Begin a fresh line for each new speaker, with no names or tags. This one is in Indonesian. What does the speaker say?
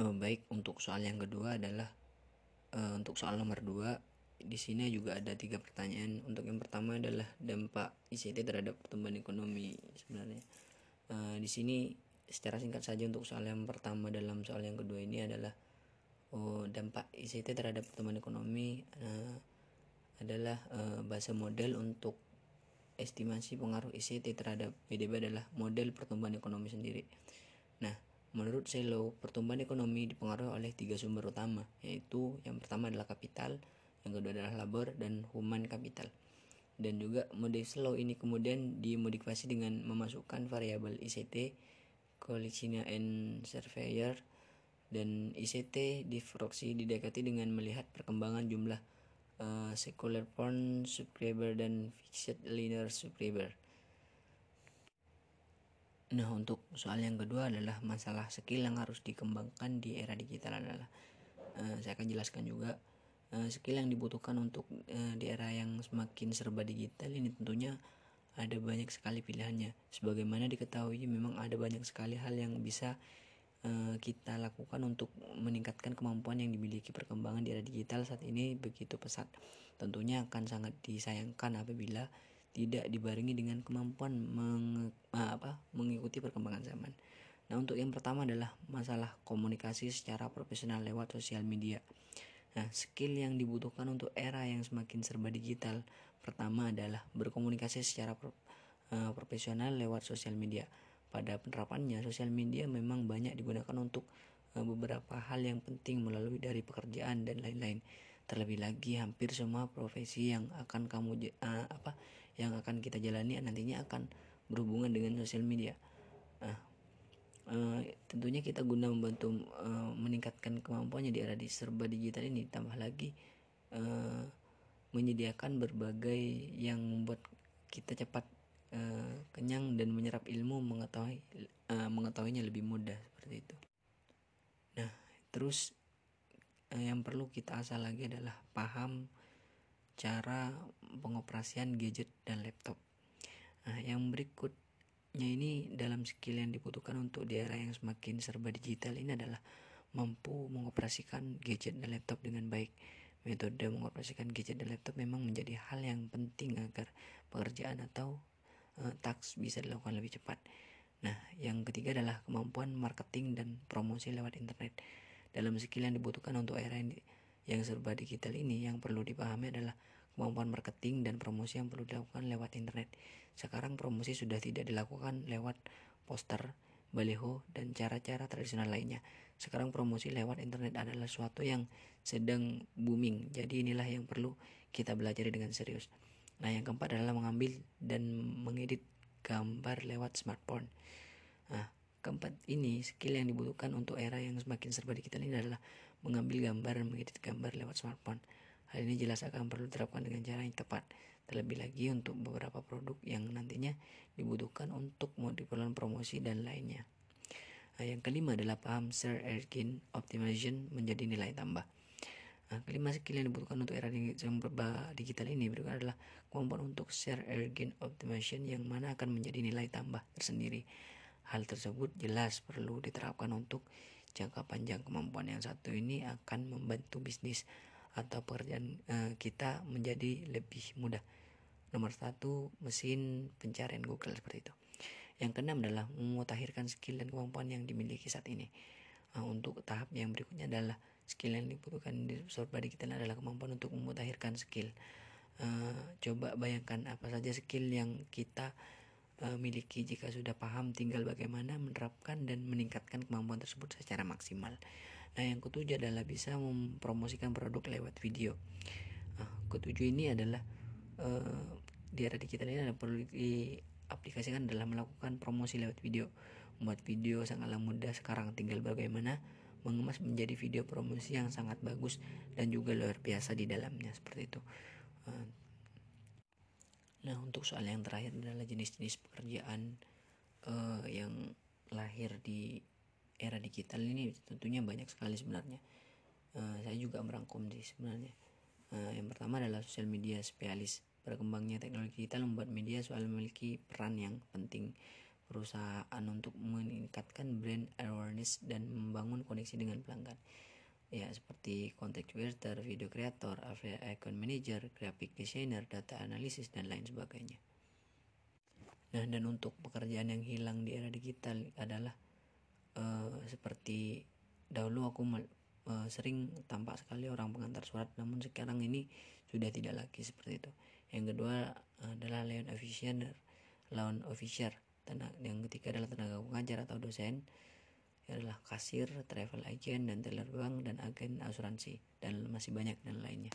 Uh, baik, untuk soal yang kedua adalah uh, untuk soal nomor dua di sini juga ada tiga pertanyaan. Untuk yang pertama adalah dampak ICT terhadap pertumbuhan ekonomi sebenarnya. Uh, di sini secara singkat saja untuk soal yang pertama dalam soal yang kedua ini adalah oh, dampak ICT terhadap pertumbuhan ekonomi uh, adalah uh, bahasa model untuk estimasi pengaruh ICT terhadap PDB adalah model pertumbuhan ekonomi sendiri. Nah, Menurut Selo, pertumbuhan ekonomi dipengaruhi oleh tiga sumber utama, yaitu yang pertama adalah kapital, yang kedua adalah labor, dan human capital. Dan juga model Selo ini kemudian dimodifikasi dengan memasukkan variabel ICT, Collision and Surveyor, dan ICT di proxy didekati dengan melihat perkembangan jumlah uh, secular porn subscriber dan fixed linear subscriber. Nah, untuk soal yang kedua adalah masalah skill yang harus dikembangkan di era digital adalah uh, saya akan jelaskan juga uh, skill yang dibutuhkan untuk uh, di era yang semakin serba digital ini tentunya ada banyak sekali pilihannya. Sebagaimana diketahui memang ada banyak sekali hal yang bisa kita lakukan untuk meningkatkan kemampuan yang dimiliki perkembangan di era digital saat ini begitu pesat. Tentunya akan sangat disayangkan apabila tidak dibarengi dengan kemampuan meng, apa, mengikuti perkembangan zaman. Nah, untuk yang pertama adalah masalah komunikasi secara profesional lewat sosial media. Nah, skill yang dibutuhkan untuk era yang semakin serba digital pertama adalah berkomunikasi secara pro, uh, profesional lewat sosial media. Pada penerapannya, sosial media memang banyak digunakan untuk uh, beberapa hal yang penting melalui dari pekerjaan dan lain-lain. Terlebih lagi hampir semua profesi yang akan kamu uh, apa yang akan kita jalani nantinya akan berhubungan dengan sosial media. Uh, uh, tentunya kita guna membantu uh, meningkatkan kemampuannya di era di serba digital ini tambah lagi uh, menyediakan berbagai yang membuat kita cepat uh, kenyang dan menyerap ilmu mengetahui uh, mengetahuinya lebih mudah seperti itu. Nah, terus Eh, yang perlu kita asal lagi adalah paham cara pengoperasian gadget dan laptop. Nah, yang berikutnya ini dalam skill yang dibutuhkan untuk di era yang semakin serba digital ini adalah mampu mengoperasikan gadget dan laptop dengan baik. Metode mengoperasikan gadget dan laptop memang menjadi hal yang penting agar pekerjaan atau uh, task bisa dilakukan lebih cepat. Nah, yang ketiga adalah kemampuan marketing dan promosi lewat internet. Dalam skill yang dibutuhkan untuk era yang, yang serba digital ini yang perlu dipahami adalah kemampuan marketing dan promosi yang perlu dilakukan lewat internet. Sekarang promosi sudah tidak dilakukan lewat poster, baliho, dan cara-cara tradisional lainnya. Sekarang promosi lewat internet adalah suatu yang sedang booming. Jadi inilah yang perlu kita belajar dengan serius. Nah, yang keempat adalah mengambil dan mengedit gambar lewat smartphone. Nah, Keempat ini, skill yang dibutuhkan untuk era yang semakin serba digital ini adalah mengambil gambar dan mengedit gambar lewat smartphone. Hal ini jelas akan perlu diterapkan dengan cara yang tepat. Terlebih lagi untuk beberapa produk yang nantinya dibutuhkan untuk keperluan promosi dan lainnya. Nah, yang kelima adalah paham search engine optimization menjadi nilai tambah. Nah, kelima skill yang dibutuhkan untuk era digital ini berikut adalah kemampuan untuk share engine optimization yang mana akan menjadi nilai tambah tersendiri Hal tersebut jelas perlu diterapkan untuk jangka panjang kemampuan yang satu ini akan membantu bisnis atau pekerjaan uh, kita menjadi lebih mudah. Nomor satu, mesin pencarian Google seperti itu. Yang keenam adalah memutakhirkan skill dan kemampuan yang dimiliki saat ini. Uh, untuk tahap yang berikutnya adalah skill yang dibutuhkan di serba digital adalah kemampuan untuk memutakhirkan skill. Uh, coba bayangkan apa saja skill yang kita uh, miliki jika sudah paham tinggal bagaimana menerapkan dan meningkatkan kemampuan tersebut secara maksimal. Nah, yang ketujuh adalah bisa mempromosikan produk lewat video. Uh, ketujuh ini adalah uh, di era digital ini adalah perlu diaplikasikan dalam melakukan promosi lewat video. Membuat video sangatlah mudah sekarang tinggal bagaimana mengemas menjadi video promosi yang sangat bagus dan juga luar biasa di dalamnya seperti itu. Uh, Nah, untuk soal yang terakhir adalah jenis-jenis pekerjaan uh, yang lahir di era digital ini tentunya banyak sekali sebenarnya. Uh, saya juga merangkum sih sebenarnya. Uh, yang pertama adalah sosial media spesialis. Berkembangnya teknologi digital membuat media soal memiliki peran yang penting. perusahaan untuk meningkatkan brand awareness dan membangun koneksi dengan pelanggan ya seperti content creator, video creator, account manager, graphic designer, data analysis dan lain sebagainya. Nah, dan untuk pekerjaan yang hilang di era digital adalah uh, seperti dahulu aku uh, sering tampak sekali orang pengantar surat, namun sekarang ini sudah tidak lagi seperti itu. Yang kedua adalah layout officer, layout officer, yang ketiga adalah tenaga pengajar atau dosen, adalah kasir, travel agent, dan teller bank, dan agen asuransi, dan masih banyak dan lainnya.